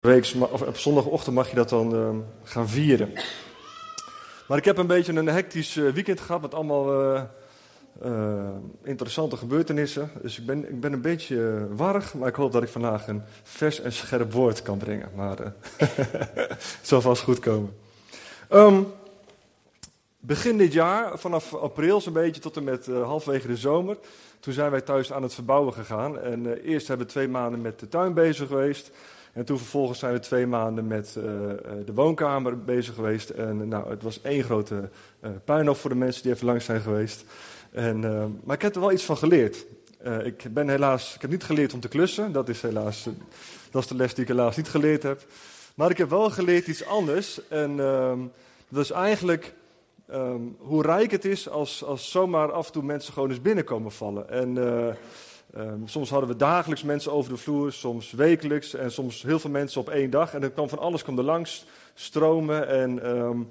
of op zondagochtend mag je dat dan uh, gaan vieren. Maar ik heb een beetje een hectisch uh, weekend gehad met allemaal interessante gebeurtenissen. Dus ik ben, ik ben een beetje warrig, maar ik hoop dat ik vandaag een vers en scherp woord kan brengen. Maar het zal vast goed komen. Um, begin dit jaar, vanaf april zo'n beetje tot en met halfwege de zomer, toen zijn wij thuis aan het verbouwen gegaan. En eerst hebben we twee maanden met de tuin bezig geweest. En toen vervolgens zijn we twee maanden met uh, de woonkamer bezig geweest. En nou, het was één grote uh, puinhoop voor de mensen die even langs zijn geweest. En, maar ik heb er wel iets van geleerd. ik ben helaas, ik heb niet geleerd om te klussen. Dat is helaas, dat is de les die ik helaas niet geleerd heb. Maar ik heb wel geleerd iets anders. En ehm, dat is eigenlijk um, hoe rijk het is als, als zomaar af en toe mensen gewoon eens binnenkomen vallen. En Um, soms hadden we dagelijks mensen over de vloer, soms wekelijks en soms heel veel mensen op één dag. En er kwam van alles kwam er langs stromen en um,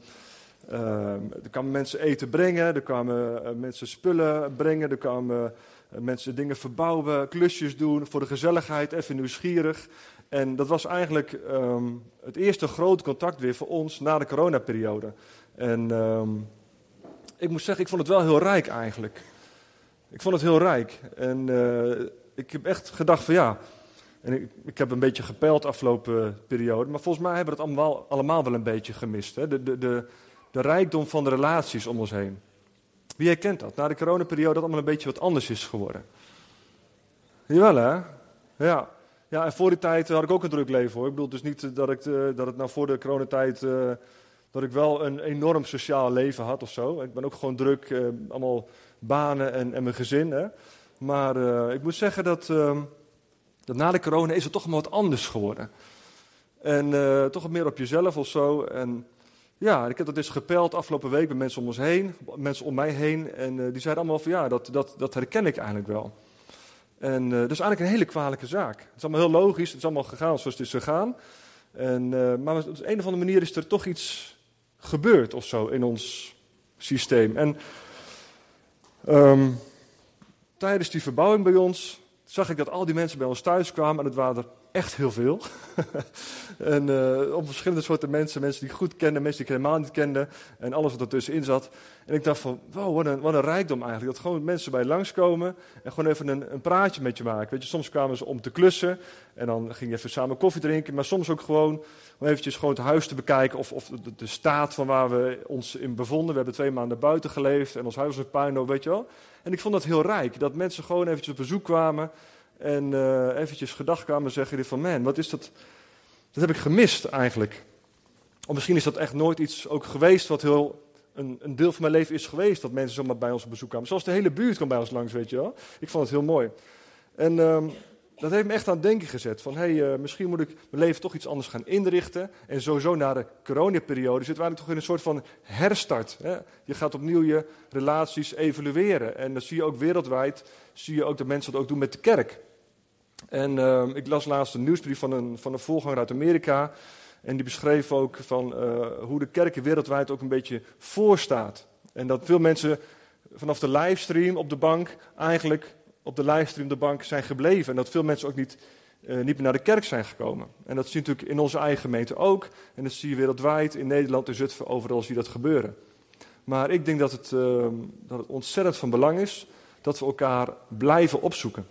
um, er kwamen mensen eten brengen, er kwamen uh, mensen spullen brengen, er kwamen uh, mensen dingen verbouwen, klusjes doen voor de gezelligheid, even nieuwsgierig. En dat was eigenlijk het eerste grote contact weer voor ons na de coronaperiode. En ik moet zeggen, ik vond het wel heel rijk eigenlijk. Ik vond het heel rijk. En uh, ik heb echt gedacht van ja. En ik, ik heb een beetje gepeild afgelopen periode. Maar volgens mij hebben we het allemaal, allemaal wel een beetje gemist. Hè? De, de, de, de rijkdom van de relaties om ons heen. Wie herkent dat? Na de coronaperiode dat allemaal een beetje wat anders is geworden. Jawel hè? Ja. Ja, en voor die tijd had ik ook een druk leven hoor. Ik bedoel dus niet dat, ik, dat het nou voor de coronatijd... dat ik wel een enorm sociaal leven had of zo. Ik ben ook gewoon druk, uh, allemaal banen en, en mijn gezin. Hè. Maar uh, ik moet zeggen dat, uh, dat na de corona is het toch wat anders geworden. En uh, toch meer op jezelf of zo. En ja, ik heb dat dus gepeld afgelopen week bij mensen om ons heen, mensen om mij heen. En die zeiden allemaal van ja, dat, dat, dat herken ik eigenlijk wel. En dat is eigenlijk een hele kwalijke zaak. Het is allemaal heel logisch, het is allemaal gegaan zoals het is gegaan. En, maar op een of andere manier is er toch iets gebeurd of zo in ons systeem. En Um, tijdens die verbouwing bij ons zag ik dat al die mensen bij ons thuis kwamen en het waren echt heel veel. en uh, op verschillende soorten mensen, mensen die goed kenden, mensen die ik helemaal niet kende en alles wat ertussenin zat. En ik dacht van, wow, wat een, wat een rijkdom eigenlijk. Dat gewoon mensen bij langskomen en gewoon even een, een praatje met je maken. Weet je, soms kwamen ze om te klussen en dan ging je even samen koffie drinken, maar soms ook gewoon om eventjes gewoon het huis te bekijken of, of de, de, staat van waar we ons in bevonden. We hebben twee maanden buiten geleefd en ons huis was een puinhoop, weet je wel. En ik vond dat heel rijk, dat mensen gewoon eventjes op bezoek kwamen en uh, eventjes gedacht kwamen zeggen van, man, wat is dat, dat heb ik gemist eigenlijk. Of misschien is dat echt nooit iets ook geweest wat heel een, een, deel van mijn leven is geweest. Dat mensen zomaar bij ons op bezoek kwamen. Zoals de hele buurt kwam bij ons langs, weet je wel. Ik vond het heel mooi. En um, dat heeft me echt aan het denken gezet. Van, hey, uh, misschien moet ik mijn leven toch iets anders gaan inrichten. En sowieso na de coronaperiode zitten we eigenlijk toch in een soort van herstart. Hè? Je gaat opnieuw je relaties evalueren. En dan zie je ook wereldwijd, zie je ook dat mensen dat ook doen met de kerk. En uh, ik las laatst een nieuwsbrief van een, van een voorganger uit Amerika. En die beschreef ook van, uh, hoe de kerk wereldwijd ook een beetje voorstaat. En dat veel mensen vanaf de livestream op de bank eigenlijk op de livestream de bank zijn gebleven. En dat veel mensen ook niet, uh, niet meer naar de kerk zijn gekomen. En dat zie je natuurlijk in onze eigen gemeente ook. En dat zie je wereldwijd, in Nederland, in Zutphen, overal zie je dat gebeuren. Maar ik denk dat het, uh, dat het ontzettend van belang is dat we elkaar blijven opzoeken.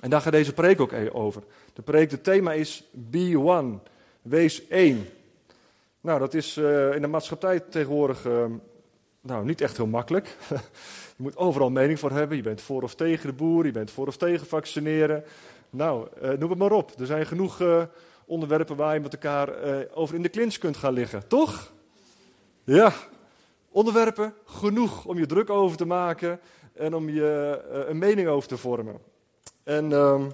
En daar gaat deze preek ook e- over. De preek, het thema is Be One. Wees één. Nou, dat is uh, in de maatschappij tegenwoordig nou, niet echt heel makkelijk. Je moet overal mening voor hebben. Je bent voor of tegen de boer, je bent voor of tegen vaccineren. Nou, uh, noem het maar op. Er zijn genoeg onderwerpen waar je met elkaar over in de klins kunt gaan liggen, toch? Ja, onderwerpen genoeg om je druk over te maken en om je een mening over te vormen. En, um,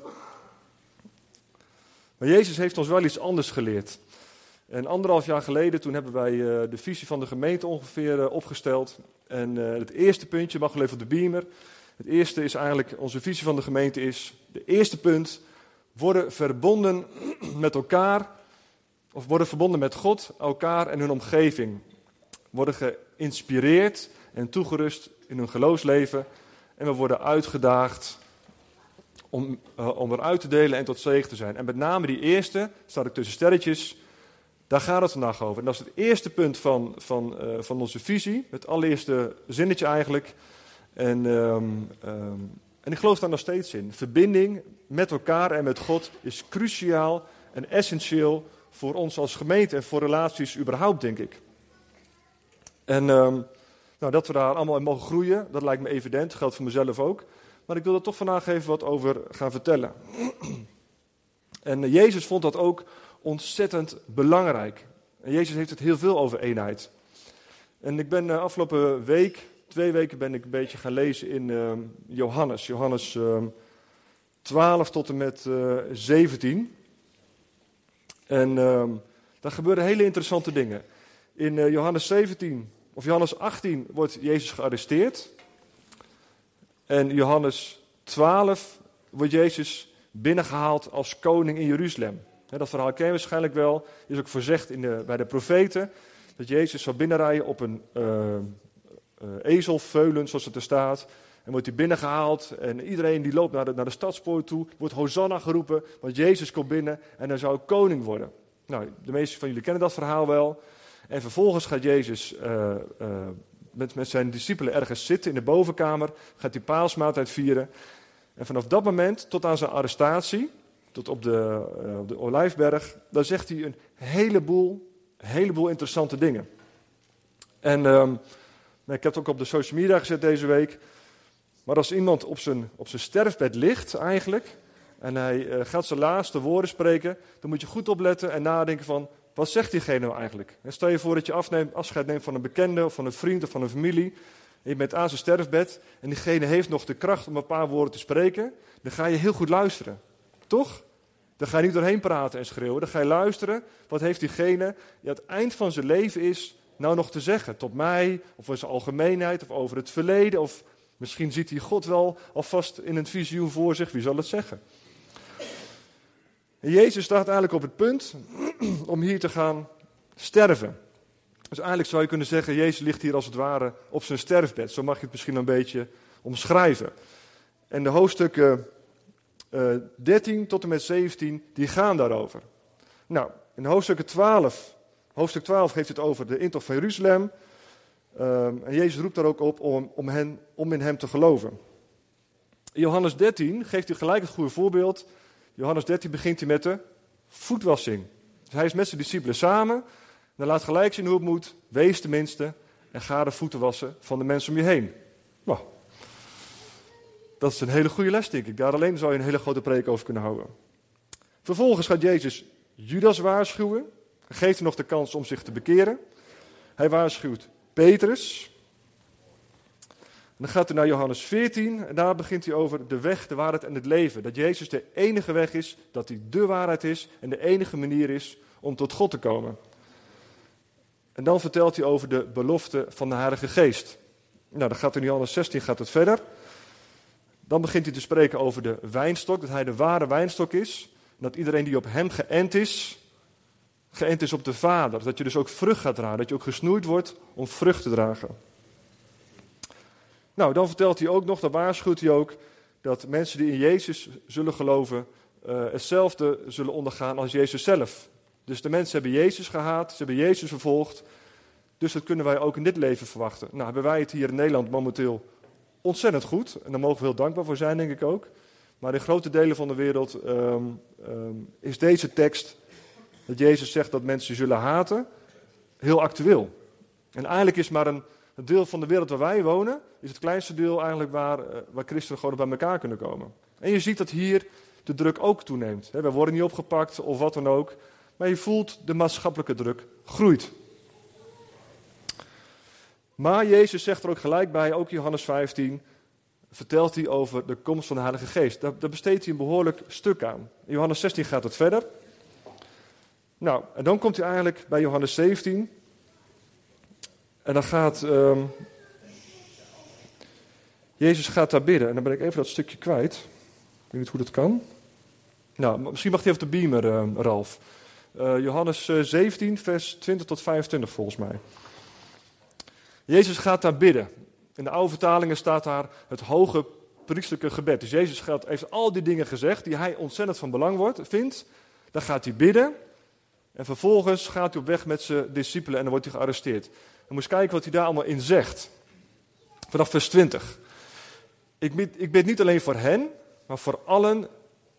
maar Jezus heeft ons wel iets anders geleerd. En anderhalf jaar geleden, toen hebben wij uh, de visie van de gemeente ongeveer uh, opgesteld. En uh, het eerste puntje, mag wel op de beamer. Het eerste is eigenlijk, onze visie van de gemeente is, de eerste punt, worden verbonden met elkaar, of worden verbonden met God, elkaar en hun omgeving. Worden geïnspireerd en toegerust in hun geloofsleven. En we worden uitgedaagd om, uh, om eruit te delen en tot zegen te zijn. En met name die eerste, staat ik tussen sterretjes, daar gaat het vandaag over. En dat is het eerste punt van, van, uh, van onze visie, het allereerste zinnetje eigenlijk. En, um, um, en ik geloof daar nog steeds in. Verbinding met elkaar en met God is cruciaal en essentieel voor ons als gemeente en voor relaties überhaupt, denk ik. En um, nou, dat we daar allemaal in mogen groeien, dat lijkt me evident, geldt voor mezelf ook. Maar ik wil er toch vandaag even wat over gaan vertellen. En Jezus vond dat ook ontzettend belangrijk. En Jezus heeft het heel veel over eenheid. En ik ben de afgelopen week, twee weken, ben ik een beetje gaan lezen in uh, Johannes. Johannes uh, 12 tot en met uh, 17. En uh, daar gebeuren hele interessante dingen. In uh, Johannes 17, of Johannes 18, wordt Jezus gearresteerd. En Johannes 12 wordt Jezus binnengehaald als koning in Jeruzalem. Dat verhaal ken je waarschijnlijk wel. is ook voorzegd in de, bij de profeten. Dat Jezus zou binnenrijden op een uh, uh, ezelveulen, zoals het er staat. En wordt hij binnengehaald. En iedereen die loopt naar de, naar de stadspoort toe. Wordt Hosanna geroepen. Want Jezus komt binnen en hij zou koning worden. Nou, de meeste van jullie kennen dat verhaal wel. En vervolgens gaat Jezus uh, met, met zijn discipelen ergens zitten in de bovenkamer. Gaat hij paalsmaaltijd vieren. En vanaf dat moment tot aan zijn arrestatie tot op de, op de Olijfberg, dan zegt hij een heleboel, heleboel interessante dingen. En um, ik heb het ook op de social media gezet deze week. Maar als iemand op zijn, op zijn sterfbed ligt eigenlijk, en hij uh, gaat zijn laatste woorden spreken, dan moet je goed opletten en nadenken van, wat zegt diegene nou eigenlijk? En stel je voor dat je afneemt, afscheid neemt van een bekende, of van een vriend of van een familie. Je bent aan zijn sterfbed en diegene heeft nog de kracht om een paar woorden te spreken. Dan ga je heel goed luisteren. Toch? Dan ga je niet doorheen praten en schreeuwen. Dan ga je luisteren. Wat heeft diegene die aan het eind van zijn leven is nou nog te zeggen? Tot mij, of in zijn algemeenheid, of over het verleden. Of misschien ziet hij God wel alvast in een visioen voor zich. Wie zal het zeggen? En Jezus staat eigenlijk op het punt om hier te gaan sterven. Dus eigenlijk zou je kunnen zeggen, Jezus ligt hier als het ware op zijn sterfbed. Zo mag je het misschien een beetje omschrijven. En de hoofdstukken uh, 13 tot en met 17, die gaan daarover. Nou, in hoofdstuk 12, hoofdstuk 12 heeft het over de intocht van Jeruzalem. Um, en Jezus roept daar ook op om, om, hen, om in hem te geloven. Johannes 13 geeft hij gelijk het goede voorbeeld. Johannes 13 begint hij met de voetwassing. Dus hij is met zijn discipelen samen. En dan laat gelijk zien hoe het moet. Wees tenminste en ga de voeten wassen van de mensen om je heen. Nou, dat is een hele goede les, denk ik. Daar alleen zou je een hele grote preek over kunnen houden. Vervolgens gaat Jezus Judas waarschuwen. Geeft hem nog de kans om zich te bekeren. Hij waarschuwt Petrus. Dan gaat hij naar Johannes 14 en daar begint hij over de weg, de waarheid en het leven. Dat Jezus de enige weg is, dat hij de waarheid is en de enige manier is om tot God te komen. En dan vertelt hij over de belofte van de Heilige Geest. Nou, dan gaat in Johannes 16 gaat het verder. Dan begint hij te spreken over de wijnstok, dat hij de ware wijnstok is. Dat iedereen die op hem geënt is, geënt is op de Vader. Dat je dus ook vrucht gaat dragen, dat je ook gesnoeid wordt om vrucht te dragen. Nou, dan vertelt hij ook nog, dan waarschuwt hij ook, dat mensen die in Jezus zullen geloven, uh, hetzelfde zullen ondergaan als Jezus zelf. Dus de mensen hebben Jezus gehaat, ze hebben Jezus vervolgd. Dus dat kunnen wij ook in dit leven verwachten. Nou, hebben wij het hier in Nederland momenteel ontzettend goed. En daar mogen we heel dankbaar voor zijn, denk ik ook. Maar in grote delen van de wereld um, um, is deze tekst, dat Jezus zegt dat mensen zullen haten, heel actueel. En eigenlijk is maar een, deel van de wereld waar wij wonen, is het kleinste deel eigenlijk waar, uh, waar christenen gewoon bij elkaar kunnen komen. En je ziet dat hier de druk ook toeneemt. We worden niet opgepakt of wat dan ook. Maar je voelt de maatschappelijke druk groeit. Maar Jezus zegt er ook gelijk bij, ook Johannes 15, vertelt hij over de komst van de Heilige Geest. Daar, daar besteedt hij een behoorlijk stuk aan. In Johannes 16 gaat het verder. Nou, en dan komt hij eigenlijk bij Johannes 17. En dan gaat. Um, Jezus gaat daar bidden. En dan ben ik even dat stukje kwijt. Ik weet niet hoe dat kan. Nou, misschien mag hij even de beamer, uh, Ralf. Uh, Johannes 17, vers 20 tot 25 volgens mij. Jezus gaat daar bidden. In de oude vertalingen staat daar het hoge priestelijke gebed. Dus Jezus heeft al die dingen gezegd die hij ontzettend van belang wordt, vindt. Dan gaat hij bidden. En vervolgens gaat hij op weg met zijn discipelen en dan wordt hij gearresteerd. En moet kijken wat hij daar allemaal in zegt. Vanaf vers 20. Ik bid, ik bid niet alleen voor hen, maar voor allen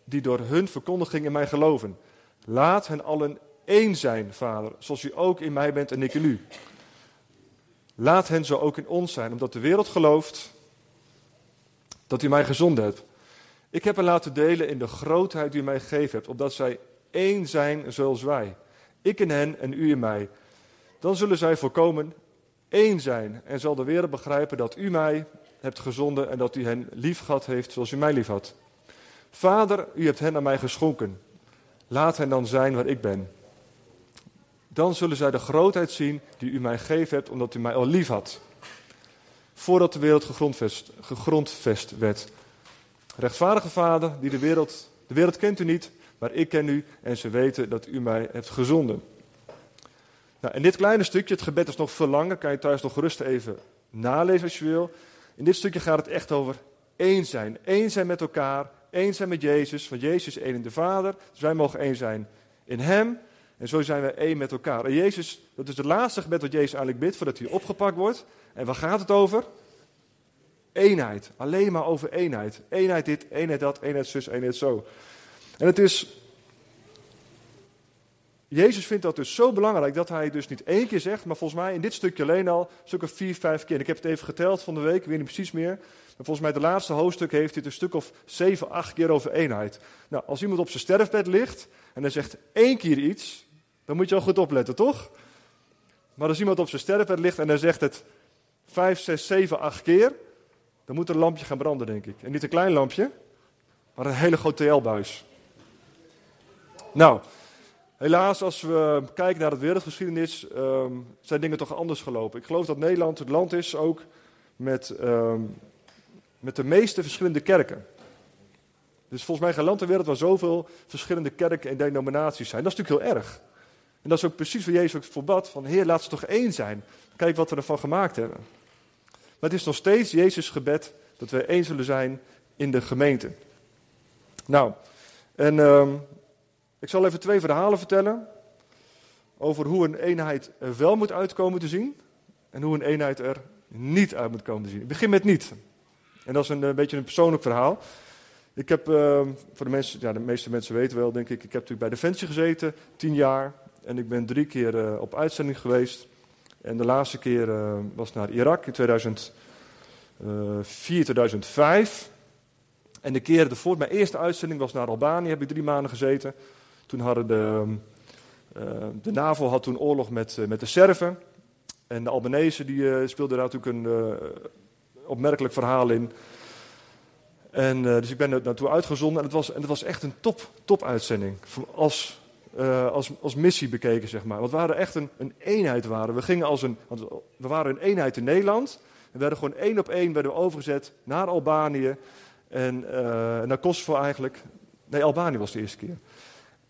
die door hun verkondiging in mij geloven. Laat hen allen één zijn, Vader, zoals u ook in mij bent en ik in u. Laat hen zo ook in ons zijn, omdat de wereld gelooft dat u mij gezonden hebt. Ik heb hen laten delen in de grootheid die u mij gegeven hebt, opdat zij één zijn zoals wij. Ik in hen en u in mij. Dan zullen zij volkomen één zijn en zal de wereld begrijpen dat u mij hebt gezonden en dat u hen lief gehad heeft zoals u mij lief had. Vader, u hebt hen aan mij geschonken. Laat hen dan zijn waar ik ben. Dan zullen zij de grootheid zien die u mij gegeven hebt, omdat u mij al lief had. Voordat de wereld gegrondvest, gegrondvest werd. Rechtvaardige Vader, die de wereld, de wereld kent u niet, maar ik ken u en ze weten dat u mij hebt gezonden. Nou, in dit kleine stukje, het gebed is nog veel langer, kan je thuis nog gerust even nalezen als je wil. In dit stukje gaat het echt over één zijn. Één zijn met elkaar, één zijn met Jezus, want Jezus is één in de Vader. Dus wij mogen één zijn in Hem. En zo zijn we één met elkaar. En Jezus, dat is het laatste gebed wat Jezus eigenlijk bidt voordat hij opgepakt wordt. En waar gaat het over? Eenheid. Alleen maar over eenheid. Eenheid dit, eenheid dat, eenheid zus, eenheid zo. En het is. Jezus vindt dat dus zo belangrijk dat hij dus niet één keer zegt, maar volgens mij in dit stukje alleen al stukken vier, vijf keer. Ik heb het even geteld van de week, ik weet niet precies meer. Maar volgens mij het laatste hoofdstuk heeft het een stuk of zeven, acht keer over eenheid. Nou, als iemand op zijn sterfbed ligt en hij zegt één keer iets, dan moet je al goed opletten, toch? Maar als iemand op zijn sterfbed ligt en hij zegt het vijf, zes, zeven, acht keer, dan moet er een lampje gaan branden, denk ik. En niet een klein lampje, maar een hele grote TL-buis. Nou, helaas, als we kijken naar de wereldgeschiedenis, um, zijn dingen toch anders gelopen. Ik geloof dat Nederland het land is ook met, um, met de meeste verschillende kerken. Dus volgens mij geen land ter wereld waar zoveel verschillende kerken en denominaties zijn. Dat is natuurlijk heel erg. En dat is ook precies waar Jezus ook voor bad, van Heer, laat ze toch één zijn. Kijk wat we ervan gemaakt hebben. Maar het is nog steeds Jezus' gebed dat we één zullen zijn in de gemeente. Nou, en um, ik zal even twee verhalen vertellen over hoe een eenheid er wel moet uitkomen te zien en hoe een eenheid er niet uit moet komen te zien. Ik begin met niet. En dat is een, een beetje een persoonlijk verhaal. Ik heb, uh, voor de mensen, ja, de meeste mensen weten wel, denk ik, ik heb natuurlijk bij Defensie gezeten, tien jaar. En ik ben drie keer uh, op uitzending geweest. En de laatste keer uh, was naar Irak in 2004, 2005. En de keer ervoor, mijn eerste uitzending was naar Albanië, heb ik drie maanden gezeten. Toen hadden de, uh, de NAVO had toen oorlog met, met de Serven. En de Albanese die speelden daar natuurlijk een opmerkelijk verhaal in. En, dus ik ben er naartoe uitgezonden en het was, en het was echt een top, top uitzending. Als, als, als missie bekeken, zeg maar. Want we waren echt een, een eenheid. Waren. We, gingen als een, we waren een eenheid in Nederland. En werden gewoon één op één werden we overgezet naar Albanië. En uh, naar Kosovo eigenlijk. Nee, Albanië was de eerste keer.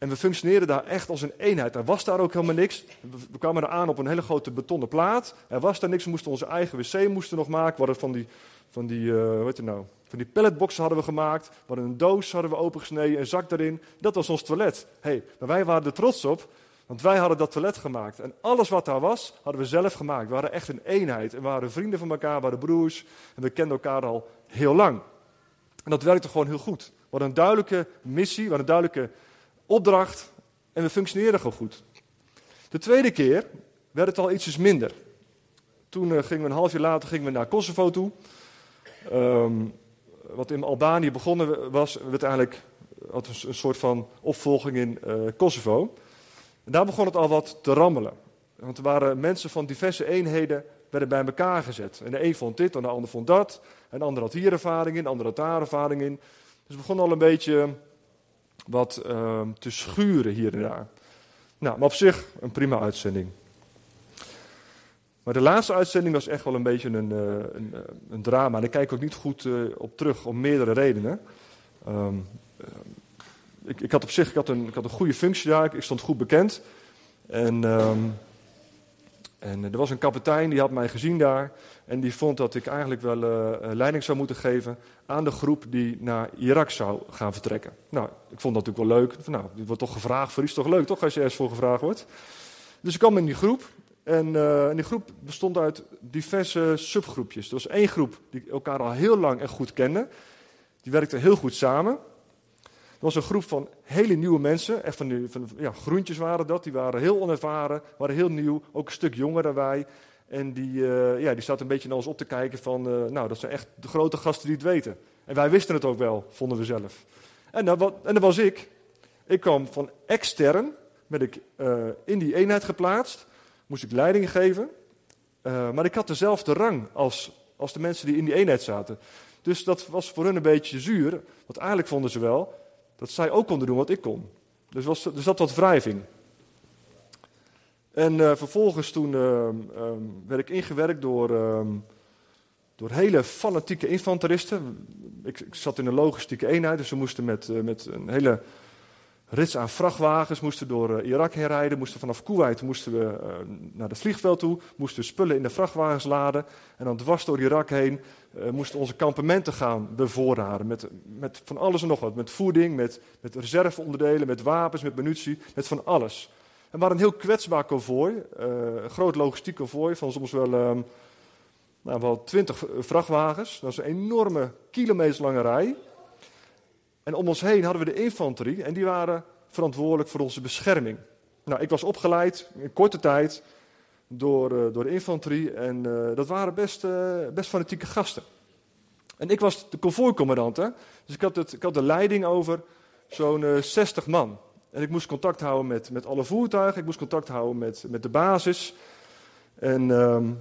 En we functioneerden daar echt als een eenheid. Er was daar ook helemaal niks. We kwamen er aan op een hele grote betonnen plaat. Er was daar niks. We moesten onze eigen wc moesten nog maken. We hadden van die, van die, uh, heet het nou? Van die palletboxen hadden we gemaakt. We hadden een doos hadden we opengesneden, een zak erin. Dat was ons toilet. hey, maar wij waren er trots op, want wij hadden dat toilet gemaakt. En alles wat daar was, hadden we zelf gemaakt. We waren echt een eenheid. En we waren vrienden van elkaar, we waren broers. En we kenden elkaar al heel lang. En dat werkte gewoon heel goed. We hadden een duidelijke missie, we hadden een duidelijke opdracht. En we functioneerden gewoon goed. De tweede keer werd het al ietsjes minder. Toen uh, gingen we een half jaar later gingen we naar Kosovo toe. Um, wat in Albanië begonnen was, werd eigenlijk had een, soort van opvolging in uh, Kosovo. En daar begon het al wat te rammelen. Want er waren mensen van diverse eenheden werden bij elkaar gezet. En de een vond dit, en de ander vond dat. En de ander had hier ervaring in, de ander had daar ervaring in. Dus het begon al een beetje wat uh, te schuren hier en daar. Nou, maar op zich een prima uitzending. Maar de laatste uitzending was echt wel een beetje een, uh, een, uh, een drama. En ik kijk ook niet goed uh, op terug om meerdere redenen. Um, ik, ik, had op zich ik had een, ik had een goede functie daar, ik, ik stond goed bekend. En, um, En er was een kapitein die had mij gezien daar. En die vond dat ik eigenlijk wel leiding zou moeten geven aan de groep die naar Irak zou gaan vertrekken. Nou, ik vond dat natuurlijk wel leuk. Nou, dit wordt toch gevraagd voor iets toch leuk, toch, als je ergens voor gevraagd wordt. Dus ik kwam in die groep. En, en die groep bestond uit diverse subgroepjes. Er was één groep die elkaar al heel lang en goed kende. Die werkte heel goed samen. Was een groep van hele nieuwe mensen, echt van, van ja, groentjes waren dat, die waren heel onervaren, waren heel nieuw, ook een stuk jonger dan wij. En die, uh, ja, die zat een beetje naar ons op te kijken van, uh, nou dat zijn echt de grote gasten die het weten. En wij wisten het ook wel, vonden we zelf. En dat, en dat was ik. Ik kwam van extern, werd ik uh, in die eenheid geplaatst, moest ik leiding geven. maar ik had dezelfde rang als, als de mensen die in die eenheid zaten. Dus dat was voor hun een beetje zuur, want eigenlijk vonden ze wel, dat zij ook konden doen wat ik kon. Dus was, er zat wat wrijving. En uh, vervolgens toen uh, um, werd ik ingewerkt door, um, door hele fanatieke infanteristen. Ik, ik, zat in een logistieke eenheid, dus we moesten met, uh, met een hele rits aan vrachtwagens moesten door Irak heen rijden. Moesten vanaf Kuwait moesten we naar het vliegveld toe, moesten spullen in de vrachtwagens laden. En dan dwars door Irak heen uh, moesten onze kampementen gaan bevoorraden. Met, met van alles en nog wat. Met voeding, met, met reserveonderdelen, met wapens, met munitie, met van alles. En we waren een heel kwetsbaar konvooi. Een groot logistiek konvooi van soms wel, uh, nou, wel 20 vrachtwagens. Dat was een enorme kilometerslange rij. En om ons heen hadden we de infanterie en die waren verantwoordelijk voor onze bescherming. Nou, ik was opgeleid in korte tijd door, uh, door de infanterie. En uh, dat waren best, uh, best fanatieke gasten. En ik was de konvooicommandant, hè? dus ik had, het, ik had de leiding over zo'n 60 man. En ik moest contact houden met, met alle voertuigen, ik moest contact houden met, met de basis. En, um,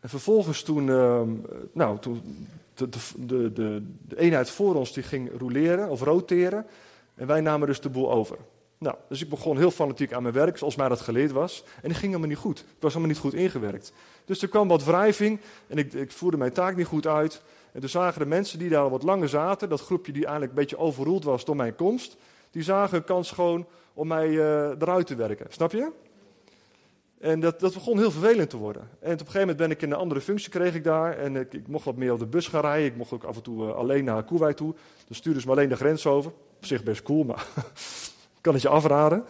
en vervolgens toen, um, nou, toen de, de, de, de, eenheid voor ons die ging roleren of roteren. En wij namen dus de boel over. Nou, dus ik begon heel fanatiek aan mijn werk, zoals mij dat geleerd was. En die ging helemaal niet goed. Ik was helemaal niet goed ingewerkt. Dus er kwam wat wrijving en ik, ik voerde mijn taak niet goed uit. En toen zagen de mensen die daar al wat langer zaten, dat groepje die eigenlijk een beetje overroeld was door mijn komst, die zagen een kans gewoon om mij uh, eruit te werken. Snap je? En dat, dat begon heel vervelend te worden. En op een gegeven moment ben ik in een andere functie kreeg ik daar. En ik, mocht wat meer op de bus gaan rijden. Ik mocht ook af en toe uh, alleen naar Kuwait toe. Dan stuurden ze me alleen de grens over. Op zich best cool, maar kan het je afraden.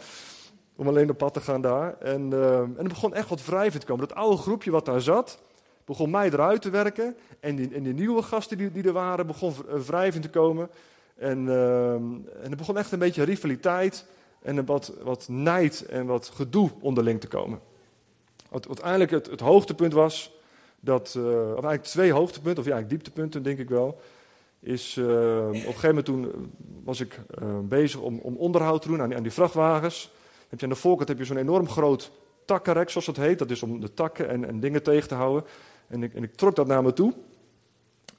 Om alleen op pad te gaan daar. En, uh, en er begon echt wat wrijvend te komen. Dat oude groepje wat daar zat, begon mij eruit te werken. En die, nieuwe gasten die, die er waren, begon wrijvend te komen. En, uh, en er begon echt een beetje rivaliteit en wat, wat nijd en wat gedoe onderling te komen. Wat uiteindelijk het, het hoogtepunt was, dat, uh, of eigenlijk twee hoogtepunten, of ja, eigenlijk dieptepunten denk ik wel, is uh, op een gegeven moment toen was ik bezig om, om, onderhoud te doen aan aan die, vrachtwagens. Heb je aan de voorkant heb je zo'n enorm groot takkenrek, zoals dat heet. Dat is om de takken en, en dingen tegen te houden. En ik, en ik, trok dat naar me toe.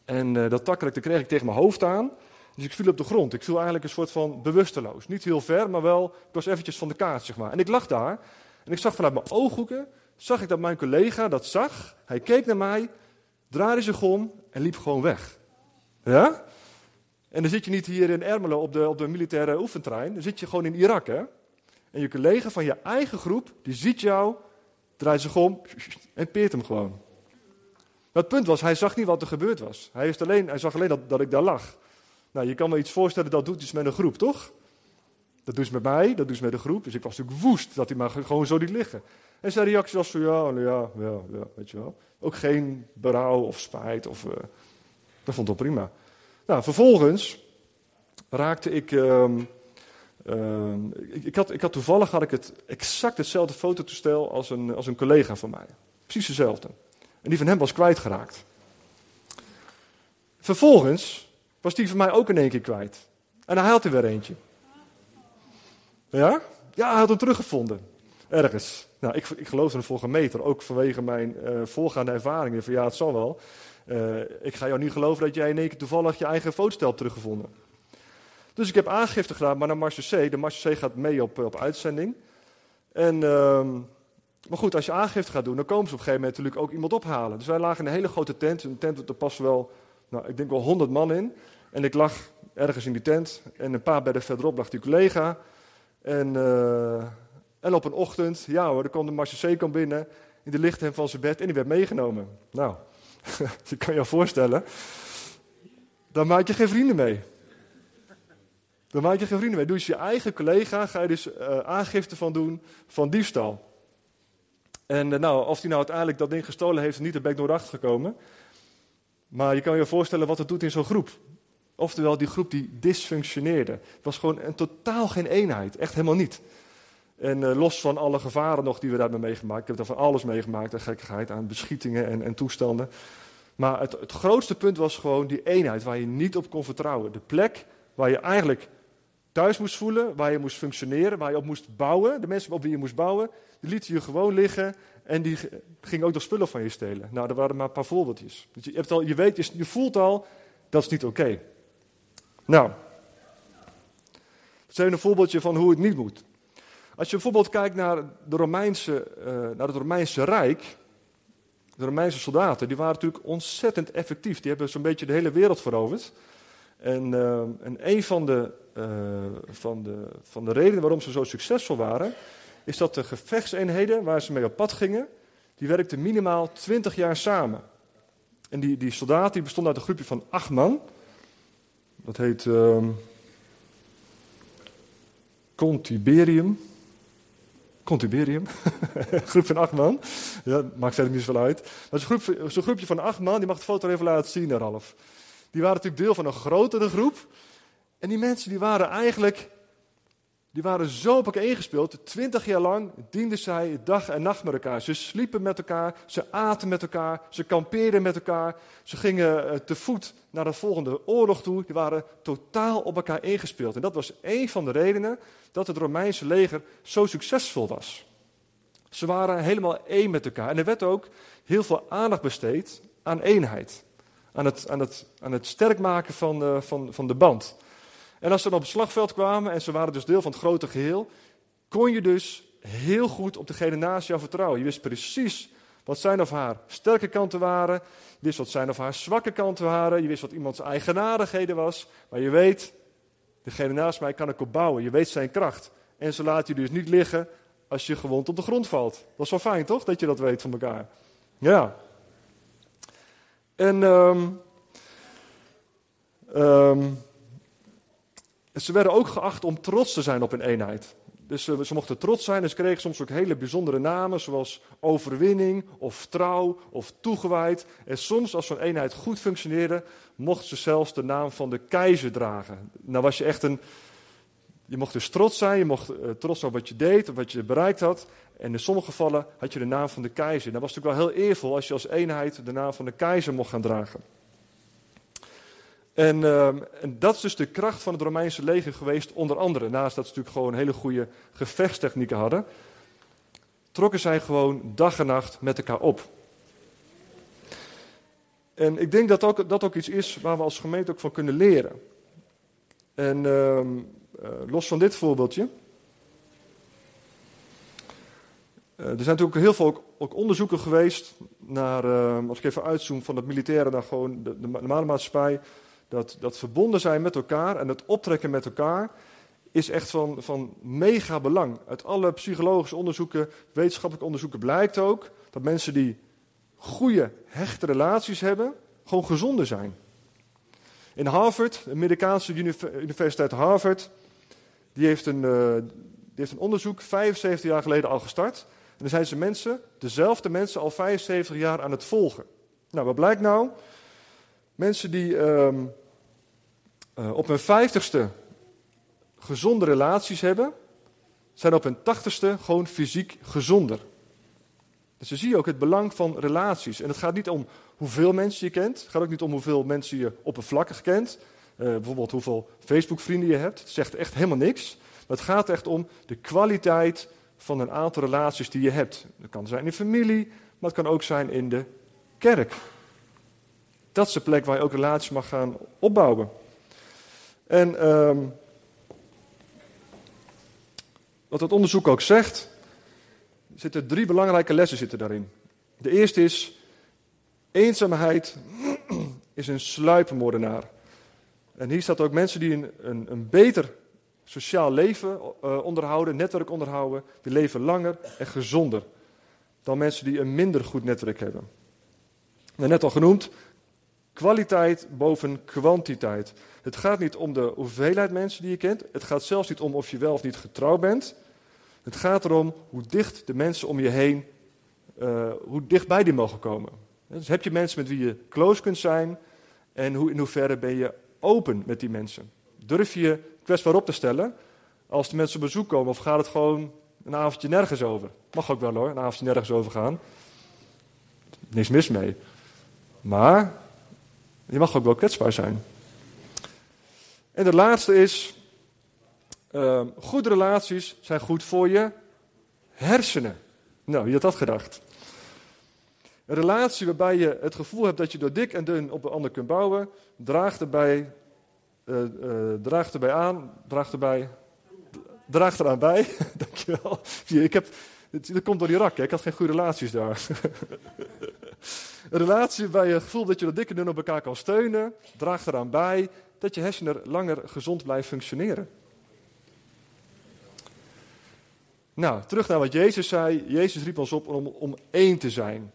En dat takkenrek kreeg ik tegen mijn hoofd aan. Dus ik viel op de grond. Ik viel eigenlijk een soort van bewusteloos. Niet heel ver, maar wel, ik was eventjes van de kaart, zeg maar. En ik lag daar en ik zag vanuit mijn ooghoeken, zag ik dat mijn collega dat zag. Hij keek naar mij, draaide zich om en liep gewoon weg. Ja? En dan zit je niet hier in Ermelo op de, op de militaire oefentrein, dan zit je gewoon in Irak, hè? En je collega van je eigen groep, die ziet jou, draait zich om en peert hem gewoon. het punt was, hij zag niet wat er gebeurd was. Hij, alleen, hij zag alleen dat, dat ik daar lag. Nou, je kan me iets voorstellen, dat doet iets met een groep, toch? Dat doet ze met mij, dat doet ze met de groep. Dus ik was natuurlijk woest dat hij maar gewoon zo liet liggen. En zijn reactie was zo, ja, ja, ja, ja, weet je wel. Ook geen berouw of spijt. Of, uh, dat vond ik prima. Nou, vervolgens raakte ik, um, um, ik, ik, had, ik had toevallig had ik het exact hetzelfde fototoestel als een, als een collega van mij. Precies dezelfde. En die van hem was kwijtgeraakt. Vervolgens was die van mij ook in één keer kwijt. En hij had er weer eentje. Ja? Ja, hij had hem teruggevonden. Ergens. Nou, ik, ik geloof er volgende meter, ook vanwege mijn uh, voorgaande ervaringen. Van ja, het zal wel. Uh, ik ga jou niet geloven dat jij in één keer toevallig je eigen fotostel hebt teruggevonden. Dus ik heb aangifte gedaan, maar naar Marche C. De Marche C gaat mee op, op uitzending. En, uh, maar goed, als je aangifte gaat doen, dan komen ze op een gegeven moment natuurlijk ook iemand ophalen. Dus wij lagen in een hele grote tent. Een tent, er past wel, nou, ik denk wel 100 man in. En ik lag ergens in die tent. En een paar bedden verderop lag die collega. En, uh, En op een ochtend, ja hoor, er kwam de Marseillais binnen in de lichthemd van zijn bed en die werd meegenomen. Nou, je kan je voorstellen, dan maak je geen vrienden mee. Dan maak je geen vrienden mee. Doe je je eigen collega, ga je dus uh, aangifte van doen van diefstal. En uh, nou, of hij nou uiteindelijk dat ding gestolen heeft, niet, de bek door gekomen. Maar je kan je voorstellen wat het doet in zo'n groep. Oftewel, die groep die dysfunctioneerde. Het was gewoon een totaal geen eenheid. Echt helemaal niet. En uh, los van alle gevaren nog die we daar hebben meegemaakt. Ik heb er van alles meegemaakt, aan gekkigheid, aan beschietingen en, en toestanden. Maar het, het, grootste punt was gewoon die eenheid waar je niet op kon vertrouwen. De plek waar je eigenlijk thuis moest voelen, waar je moest functioneren, waar je op moest bouwen. De mensen op wie je moest bouwen, die lieten je gewoon liggen en die gingen ook nog spullen van je stelen. Nou, er waren maar een paar voorbeeldjes. Je, hebt al, je weet, je, voelt al, dat is niet oké. Nou, dat even een voorbeeldje van hoe het niet moet. Als je bijvoorbeeld kijkt naar, de Romeinse, uh, naar het Romeinse Rijk, de Romeinse soldaten, die waren natuurlijk ontzettend effectief. Die hebben zo'n beetje de hele wereld veroverd. En, uh, en een van de, uh, van, de, van de redenen waarom ze zo succesvol waren, is dat de gevechtseenheden waar ze mee op pad gingen, die werkten minimaal 20 jaar samen. En die, die soldaten die bestonden uit een groepje van acht man. Dat heet uh, Contiberium. Contiberium. groep van acht man. Ja, maakt verder niet zoveel uit. Maar zo'n groep, zo groepje van acht man, die mag de foto even laten zien, Ralf. Die waren natuurlijk deel van een grotere groep. En die mensen die waren eigenlijk die waren zo op elkaar ingespeeld. Twintig jaar lang dienden zij dag en nacht met elkaar. Ze sliepen met elkaar, ze aten met elkaar, ze kampeerden met elkaar. Ze gingen eh, te voet naar de volgende oorlog toe. Die waren totaal op elkaar ingespeeld. En dat was een van de redenen dat het Romeinse leger zo succesvol was. Ze waren helemaal één met elkaar. En er werd ook heel veel aandacht besteed aan eenheid. Aan het, aan het, aan het sterk maken van, van, van de band. En als ze dan op het slagveld kwamen en ze waren dus deel van het grote geheel, kon je dus heel goed op degene naast jou vertrouwen. Je wist precies wat zijn of haar sterke kanten waren. Je wist wat zijn of haar zwakke kanten waren. Je wist wat iemands eigenaardigheden was. Maar je weet, degene naast mij kan ik op bouwen. Je weet zijn kracht. En ze laat je dus niet liggen als je gewond op de grond valt. Dat is wel fijn, toch? Dat je dat weet van elkaar. Ja. En um, ze werden ook geacht om trots te zijn op hun eenheid. Dus ze, mochten trots zijn en ze kregen soms ook hele bijzondere namen, zoals overwinning of trouw of toegewijd. En soms, als zo'n eenheid goed functioneerde, mochten ze zelfs de naam van de keizer dragen. Nou was je echt een. Je mocht dus trots zijn, je mocht uh, trots zijn op wat je deed, op wat je bereikt had. En in sommige gevallen had je de naam van de keizer. Dat was natuurlijk wel heel eervol als je als eenheid de naam van de keizer mocht gaan dragen. En, ehm, en, dat is dus de kracht van het Romeinse leger geweest, onder andere. Naast dat ze natuurlijk gewoon hele goede gevechtstechnieken hadden, trokken zij gewoon dag en nacht met elkaar op. En ik denk dat ook, dat ook iets is waar we als gemeente ook van kunnen leren. En uh, los van dit voorbeeldje. Uh, er zijn natuurlijk heel veel ook, onderzoeken geweest naar, uh, als ik even uitzoom van het militaire naar gewoon de normale maatschappij. Dat, dat verbonden zijn met elkaar en het optrekken met elkaar is echt van, van mega belang. Uit alle psychologische onderzoeken, wetenschappelijke onderzoeken blijkt ook dat mensen die goede, hechte relaties hebben, gewoon gezonder zijn. In Harvard, de Amerikaanse universiteit Harvard, die heeft, een, uh, die heeft een onderzoek 75 jaar geleden al gestart. En dan zijn ze mensen, dezelfde mensen, al 75 jaar aan het volgen. Nou, wat blijkt nou? Mensen die um, uh, op hun vijftigste gezonde relaties hebben, zijn op hun tachtigste gewoon fysiek gezonder. Dus dan zie je ook het belang van relaties. En het gaat niet om hoeveel mensen je kent. Het gaat ook niet om hoeveel mensen je oppervlakkig kent. Uh, bijvoorbeeld hoeveel Facebook-vrienden je hebt. Het zegt echt helemaal niks. Maar het gaat echt om de kwaliteit van een aantal relaties die je hebt. Dat kan zijn in familie, maar het kan ook zijn in de kerk. Dat is de plek waar je ook relaties mag gaan opbouwen. En um, wat het onderzoek ook zegt, zitten drie belangrijke lessen zitten daarin. De eerste is, eenzaamheid is een sluipmoordenaar. En hier staat ook mensen die een, een, beter sociaal leven uh, onderhouden, netwerk onderhouden, die leven langer en gezonder dan mensen die een minder goed netwerk hebben. net al genoemd, kwaliteit boven kwantiteit. Het gaat niet om de hoeveelheid mensen die je kent. Het gaat zelfs niet om of je wel of niet getrouwd bent. Het gaat erom hoe dicht de mensen om je heen, uh, hoe dichtbij die mogen komen. Dus heb je mensen met wie je close kunt zijn en hoe, in hoeverre ben je open met die mensen? Durf je kwetsbaar op te stellen als de mensen op bezoek komen of gaat het gewoon een avondje nergens over? Mag ook wel hoor, een avondje nergens over gaan. Niks mis mee. Maar je mag ook wel kwetsbaar zijn. En de laatste is, uh, goede relaties zijn goed voor je hersenen. Nou, wie had dat gedacht? Een relatie waarbij je het gevoel hebt dat je door dik en dun op een ander kunt bouwen, draagt erbij, uh, uh, draagt erbij aan, draagt erbij, draagt eraan bij. Dankjewel. Ik heb, dat komt door Irak, hè? ik had geen goede relaties daar. een relatie waarbij je gevoel dat je door dik en dun op elkaar kan steunen, draagt eraan bij dat je hersenen langer gezond blijven functioneren. Nou, terug naar wat Jezus zei. Jezus riep ons op om, om één te zijn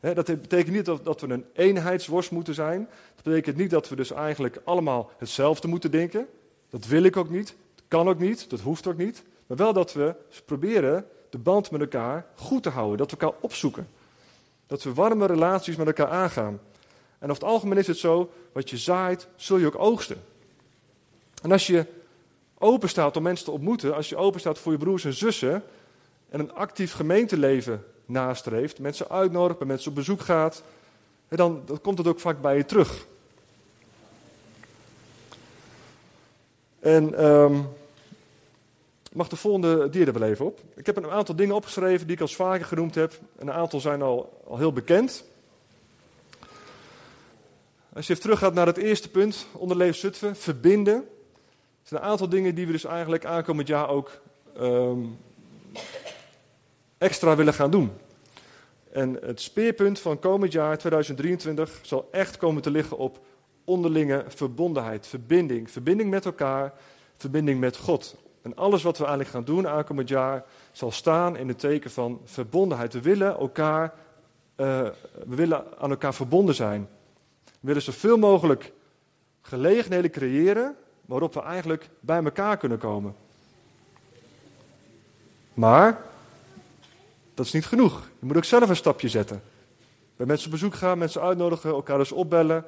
dat betekent niet dat, dat, we een eenheidsworst moeten zijn. Dat betekent niet dat we dus eigenlijk allemaal hetzelfde moeten denken. Dat wil ik ook niet. Dat kan ook niet. Dat hoeft ook niet. Maar wel dat we proberen de band met elkaar goed te houden. Dat we elkaar opzoeken. Dat we warme relaties met elkaar aangaan. En over het algemeen is het zo, wat je zaait, zul je ook oogsten. En als je open staat om mensen te ontmoeten, als je open staat voor je broers en zussen en een actief gemeenteleven nastreeft, mensen uitnodigt, bij mensen op bezoek gaat, dan, komt het ook vaak bij je terug. En ik mag de volgende dier er wel even op. Ik heb een aantal dingen opgeschreven die ik al vaker genoemd heb. En een aantal zijn al, al heel bekend. Als je even teruggaat naar het eerste punt, onder Zutphen, verbinden. Er zijn een aantal dingen die we dus eigenlijk aankomend jaar ook um, extra willen gaan doen. En het speerpunt van komend jaar 2023 zal echt komen te liggen op onderlinge verbondenheid, verbinding. Verbinding met elkaar, verbinding met God. En alles wat we eigenlijk gaan doen aankomend jaar zal staan in het teken van verbondenheid. We willen, elkaar, uh, we willen aan elkaar verbonden zijn. We willen zoveel mogelijk gelegenheden creëren waarop we eigenlijk bij elkaar kunnen komen. Maar dat is niet genoeg. Je moet ook zelf een stapje zetten. Bij mensen op bezoek gaan, mensen uitnodigen, elkaar dus opbellen.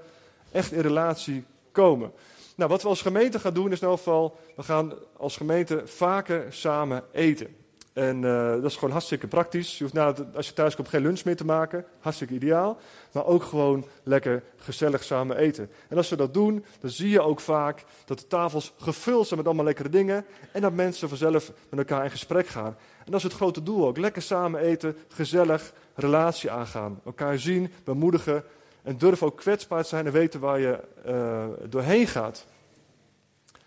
Echt in relatie komen. Nou, wat we als gemeente gaan doen is in elk geval, we gaan als gemeente vaker samen eten. En uh, dat is gewoon hartstikke praktisch. Je hoeft na, als je thuis komt geen lunch meer te maken. Hartstikke ideaal. Maar ook gewoon lekker gezellig samen eten. En als we dat doen, dan zie je ook vaak dat de tafels gevuld zijn met allemaal lekkere dingen. En dat mensen vanzelf met elkaar in gesprek gaan. En dat is het grote doel ook. Lekker samen eten, gezellig, relatie aangaan. Elkaar zien, bemoedigen. En durf ook kwetsbaar te zijn en weten waar je uh, doorheen gaat.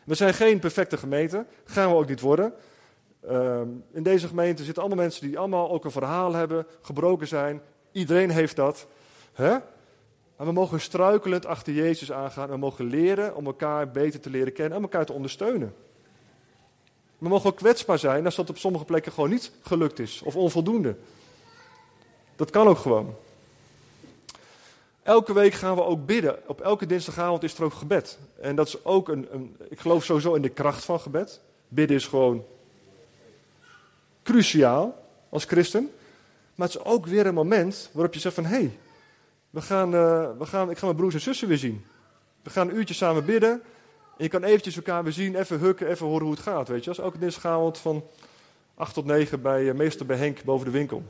We zijn geen perfecte gemeente. Gaan we ook niet worden. Ehm, in deze gemeente zitten allemaal mensen die allemaal ook een verhaal hebben, gebroken zijn. Iedereen heeft dat. Hè? Maar we mogen struikelend achter Jezus aangaan. We mogen leren om elkaar beter te leren kennen en elkaar te ondersteunen. We mogen ook kwetsbaar zijn als dat op sommige plekken gewoon niet gelukt is of onvoldoende. Dat kan ook gewoon. Elke week gaan we ook bidden. Op elke dinsdagavond is er ook gebed. En dat is ook een, een ik geloof sowieso in de kracht van gebed. Bidden is gewoon cruciaal als christen. Maar het is ook weer een moment waarop je zegt van... hé, hey, we gaan, uh, we gaan, ik ga mijn broers en zussen weer zien. We gaan een uurtje samen bidden. En je kan eventjes elkaar weer zien, even hukken, even horen hoe het gaat. Weet je, als elke dinsdagavond van 8 tot 9 bij uh, meester bij Henk boven de winkel.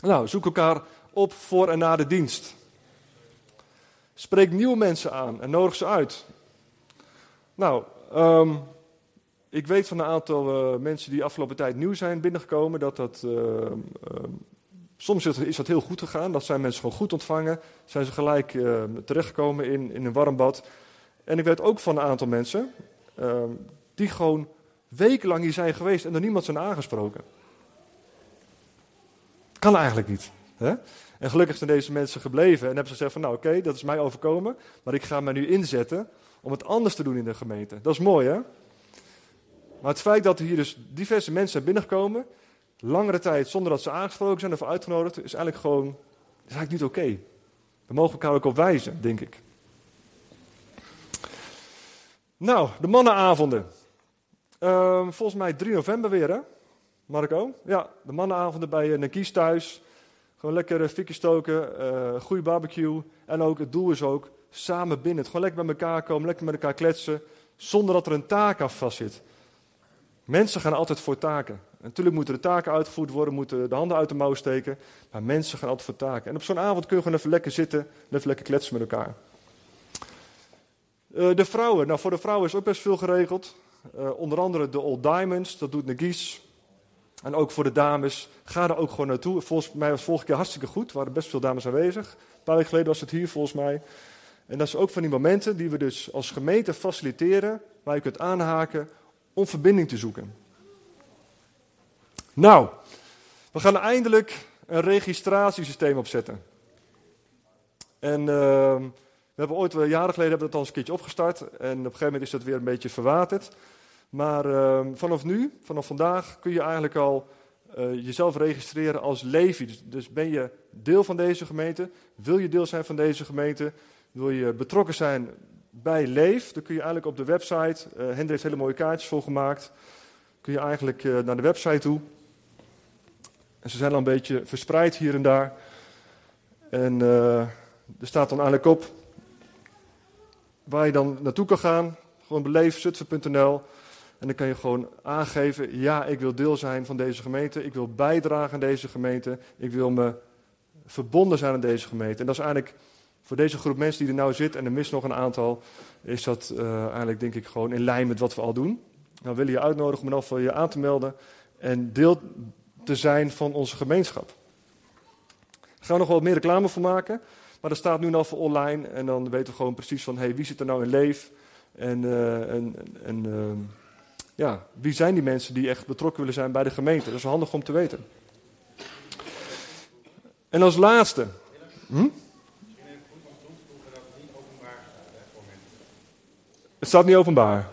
Nou, zoek elkaar op voor en na de dienst. Spreek nieuwe mensen aan en nodig ze uit. Nou, um, ik weet van een aantal uh, mensen die afgelopen tijd nieuw zijn binnengekomen dat dat. Uh, uh, soms is dat heel goed gegaan. Dat zijn mensen gewoon goed ontvangen. Zijn ze gelijk terechtgekomen in, in een warm bad. En ik weet ook van een aantal mensen ehm, die gewoon wekenlang hier zijn geweest en er niemand zijn aangesproken. Kan eigenlijk niet. Hè? En gelukkig zijn deze mensen gebleven en hebben ze gezegd van nou oké, dat is mij overkomen, maar ik ga me nu inzetten om het anders te doen in de gemeente. Dat is mooi hè? Maar het feit dat er hier dus diverse mensen zijn binnengekomen, langere tijd zonder dat ze aangesproken zijn of uitgenodigd, is eigenlijk gewoon is eigenlijk niet oké. We mogen elkaar ook op wijzen, denk ik. Nou, de mannenavonden. Ehm, volgens mij 3 november weer, hè? Marco? Ja, de mannenavonden bij uh, Nakies thuis. Gewoon lekker uh, fikje stoken, uh, goede barbecue. En ook, het doel is ook, samen binnen. Gewoon lekker bij elkaar komen, lekker met elkaar kletsen. Zonder dat er een taak af vast zit. Mensen gaan altijd voor taken. Natuurlijk moeten de taken uitgevoerd worden, moeten de handen uit de mouw steken. Maar mensen gaan altijd voor taken. En op zo'n avond kun je gewoon even lekker zitten en even lekker kletsen met elkaar. Uh, de vrouwen. Nou, voor de vrouwen is ook best veel geregeld. Onder andere de Old Diamonds, dat doet Negies. En ook voor de dames, ga er ook gewoon naartoe. Volgens mij was het vorige keer hartstikke goed. Er waren best veel dames aanwezig. Een paar weken geleden was het hier volgens mij. En dat is ook van die momenten die we dus als gemeente faciliteren, waar je kunt aanhaken om verbinding te zoeken. Nou, we gaan eindelijk een registratiesysteem opzetten. En uh, we hebben ooit, jaren geleden hebben we dat al eens een keertje opgestart. En op een gegeven moment is dat weer een beetje verwaterd. Maar uh, vanaf nu, vanaf vandaag, kun je eigenlijk al uh, jezelf registreren als Levi. Dus, dus, ben je deel van deze gemeente? Wil je deel zijn van deze gemeente? Wil je betrokken zijn bij Leef? Dan kun je eigenlijk op de website, uh, Hendrik heeft hele mooie kaartjes voor gemaakt. Kun je eigenlijk uh, naar de website toe. En ze zijn al een beetje verspreid hier en daar. En er staat dan eigenlijk op waar je dan naartoe kan gaan. Gewoon beleefzutphen.nl. En dan kan je gewoon aangeven, ja, ik wil deel zijn van deze gemeente. Ik wil bijdragen aan deze gemeente. Ik wil me verbonden zijn aan deze gemeente. En dat is eigenlijk voor deze groep mensen die er nou zit, en er mist nog een aantal, is dat uh, eigenlijk denk ik gewoon in lijn met wat we al doen. Nou willen je uitnodigen om dan je aan te melden en deel te zijn van onze gemeenschap. Daar gaan nog wel meer reclame voor maken. Maar dat staat nu al voor online. En dan weten we gewoon precies van hey, wie zit er nou in leef. En uh, ja, wie zijn die mensen die echt betrokken willen zijn bij de gemeente. Dat is handig om te weten. En als laatste. Hm? Het staat niet openbaar.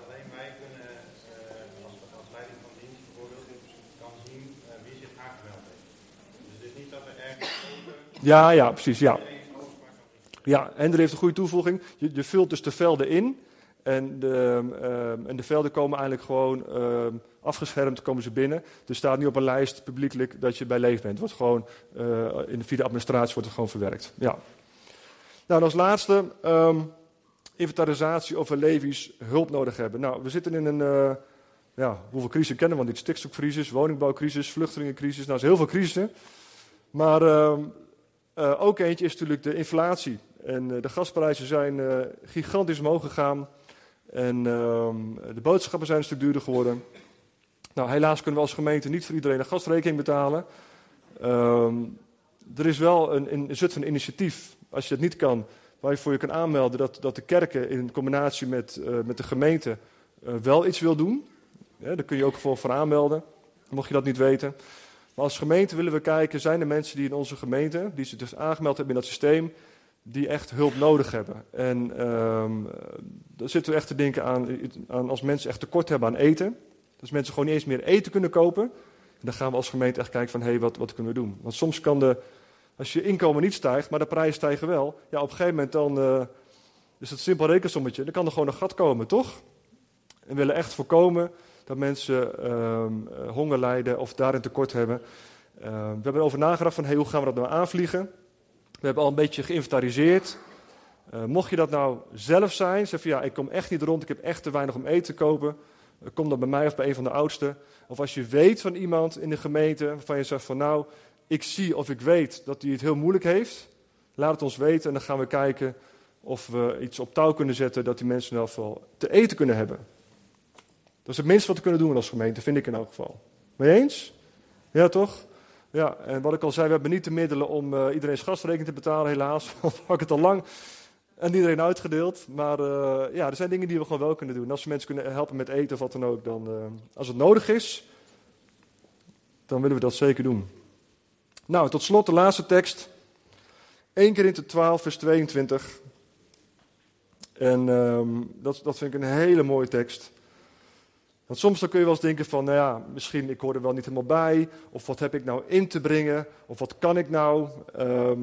Ja, ja, precies, ja. Ja, en er heeft een goede toevoeging. Je vult dus de velden in. En de, uh, en de velden komen eigenlijk gewoon uh, afgeschermd, komen ze binnen. Er staat niet op een lijst publiekelijk dat je bij Leef bent. Wordt gewoon, uh, in de, via de administratie wordt het gewoon verwerkt. Ja. Nou, als laatste, inventarisatie of we Levi's hulp nodig hebben. Nou, we zitten in een, uh, ja, hoeveel crisis kennen we niet? Stikstofcrisis, woningbouwcrisis, vluchtelingencrisis. Nou, er heel veel crisissen. Maar uh, ook eentje is natuurlijk de inflatie. En de gasprijzen zijn gigantisch omhoog gegaan. En ehm, de boodschappen zijn een stuk duurder geworden. Nou, helaas kunnen we als gemeente niet voor iedereen een gasrekening betalen. Um, er is wel een, een, een initiatief, als je het niet kan, waar je voor je kan aanmelden dat, dat de kerken in combinatie met, met de gemeente wel iets wil doen. Daar kun je ook voor, voor aanmelden, mocht je dat niet weten. Maar als gemeente willen we kijken, zijn er mensen die in onze gemeente, die zich dus aangemeld hebben in dat systeem, die echt hulp nodig hebben. En um, daar zitten we echt te denken aan, aan, als mensen echt tekort hebben aan eten. Dus mensen gewoon niet eens meer eten kunnen kopen. En dan gaan we als gemeente echt kijken van, hé, hey, wat, wat kunnen we doen? Want soms kan de, als je inkomen niet stijgt, maar de prijzen stijgen wel. Ja, op een gegeven moment dan uh, is het simpel rekensommetje. Dan kan er gewoon een gat komen, toch? En we willen echt voorkomen dat mensen um, honger lijden of daarin tekort hebben. Uh, we hebben erover nagedacht van hey, hoe gaan we dat nou aanvliegen. We hebben al een beetje geïnventariseerd. Uh, mocht je dat nou zelf zijn, zeg van ja, ik kom echt niet rond, ik heb echt te weinig om eten te kopen. Kom dan bij mij of bij een van de oudsten. Of als je weet van iemand in de gemeente waarvan je zegt van nou, ik zie of ik weet dat hij het heel moeilijk heeft. Laat het ons weten en dan gaan we kijken of we iets op touw kunnen zetten dat die mensen in elk te eten kunnen hebben. Dat is het minste wat we kunnen doen als gemeente, vind ik in elk geval. Mee eens? Ja, toch? Ja, en wat ik al zei, we hebben niet de middelen om uh, iedereen's gastrekening te betalen, helaas. Want had ik het al lang aan iedereen uitgedeeld. Maar uh, ja, er zijn dingen die we gewoon wel kunnen doen. Als we mensen kunnen helpen met eten of wat dan ook, dan, uh, als het nodig is, dan willen we dat zeker doen. Nou, tot slot de laatste tekst. 1 keer in 12, vers 22. En um, dat, dat vind ik een hele mooie tekst. Want soms dan kun je wel eens denken van, nou ja, misschien ik hoor er wel niet helemaal bij. Of wat heb ik nou in te brengen? Of wat kan ik nou? Ehm,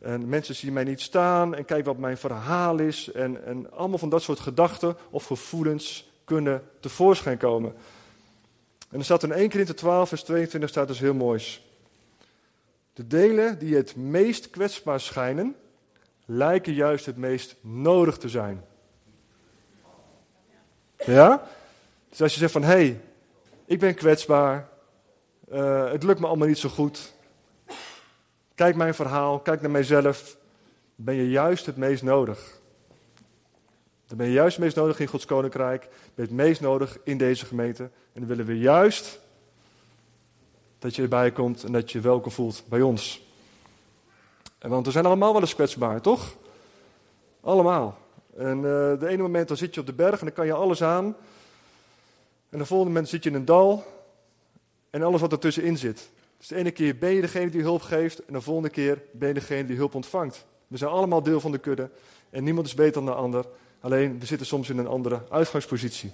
en mensen zien mij niet staan en kijk wat mijn verhaal is. En, en allemaal van dat soort gedachten of gevoelens kunnen tevoorschijn komen. En er staat in 1 Korinther 12 vers 22 staat dus heel moois. De delen die het meest kwetsbaar schijnen, lijken juist het meest nodig te zijn. Ja? Dus als je zegt van, hé, hey, ik ben kwetsbaar, uh, het lukt me allemaal niet zo goed. Kijk mijn verhaal, kijk naar mijzelf. Ben je juist het meest nodig. Dan ben je juist het meest nodig in Gods Koninkrijk. Ben je het meest nodig in deze gemeente. En dan willen we juist dat je erbij komt en dat je je welkom voelt bij ons. En want we zijn allemaal wel eens kwetsbaar, toch? Allemaal. En uh, de ene moment dan zit je op de berg en dan kan je alles aan. En de volgende moment zit je in een dal en alles wat ertussenin zit. Dus de ene keer ben je degene die hulp geeft en de volgende keer ben je degene die hulp ontvangt. We zijn allemaal deel van de kudde en niemand is beter dan de ander. Alleen we zitten soms in een andere uitgangspositie.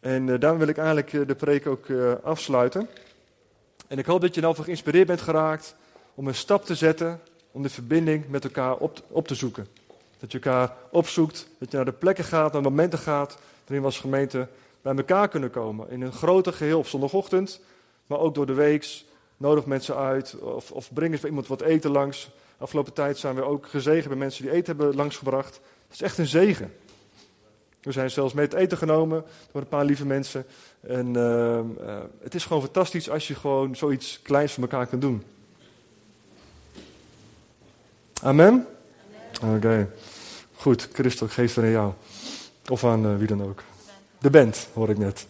En uh, daarom wil ik eigenlijk uh, de preek ook uh, afsluiten. En ik hoop dat je nou geïnspireerd bent geraakt om een stap te zetten om de verbinding met elkaar op, op te zoeken. Dat je elkaar opzoekt, dat je naar de plekken gaat, naar momenten gaat waarin we als gemeente bij elkaar kunnen komen. In een groter geheel op zondagochtend, maar ook door de weeks. Nodig mensen uit of, of breng eens bij iemand wat eten langs. Afgelopen tijd zijn we ook gezegend bij mensen die eten hebben langsgebracht. Dat is echt een zegen. We zijn zelfs mee het eten genomen door een paar lieve mensen. En uh, uh, het is gewoon fantastisch als je gewoon zoiets kleins voor elkaar kunt doen. Amen? Oké. Okay. Goed, Christel, geef het aan jou. Of aan uh, wie dan ook. De band, hoor ik net.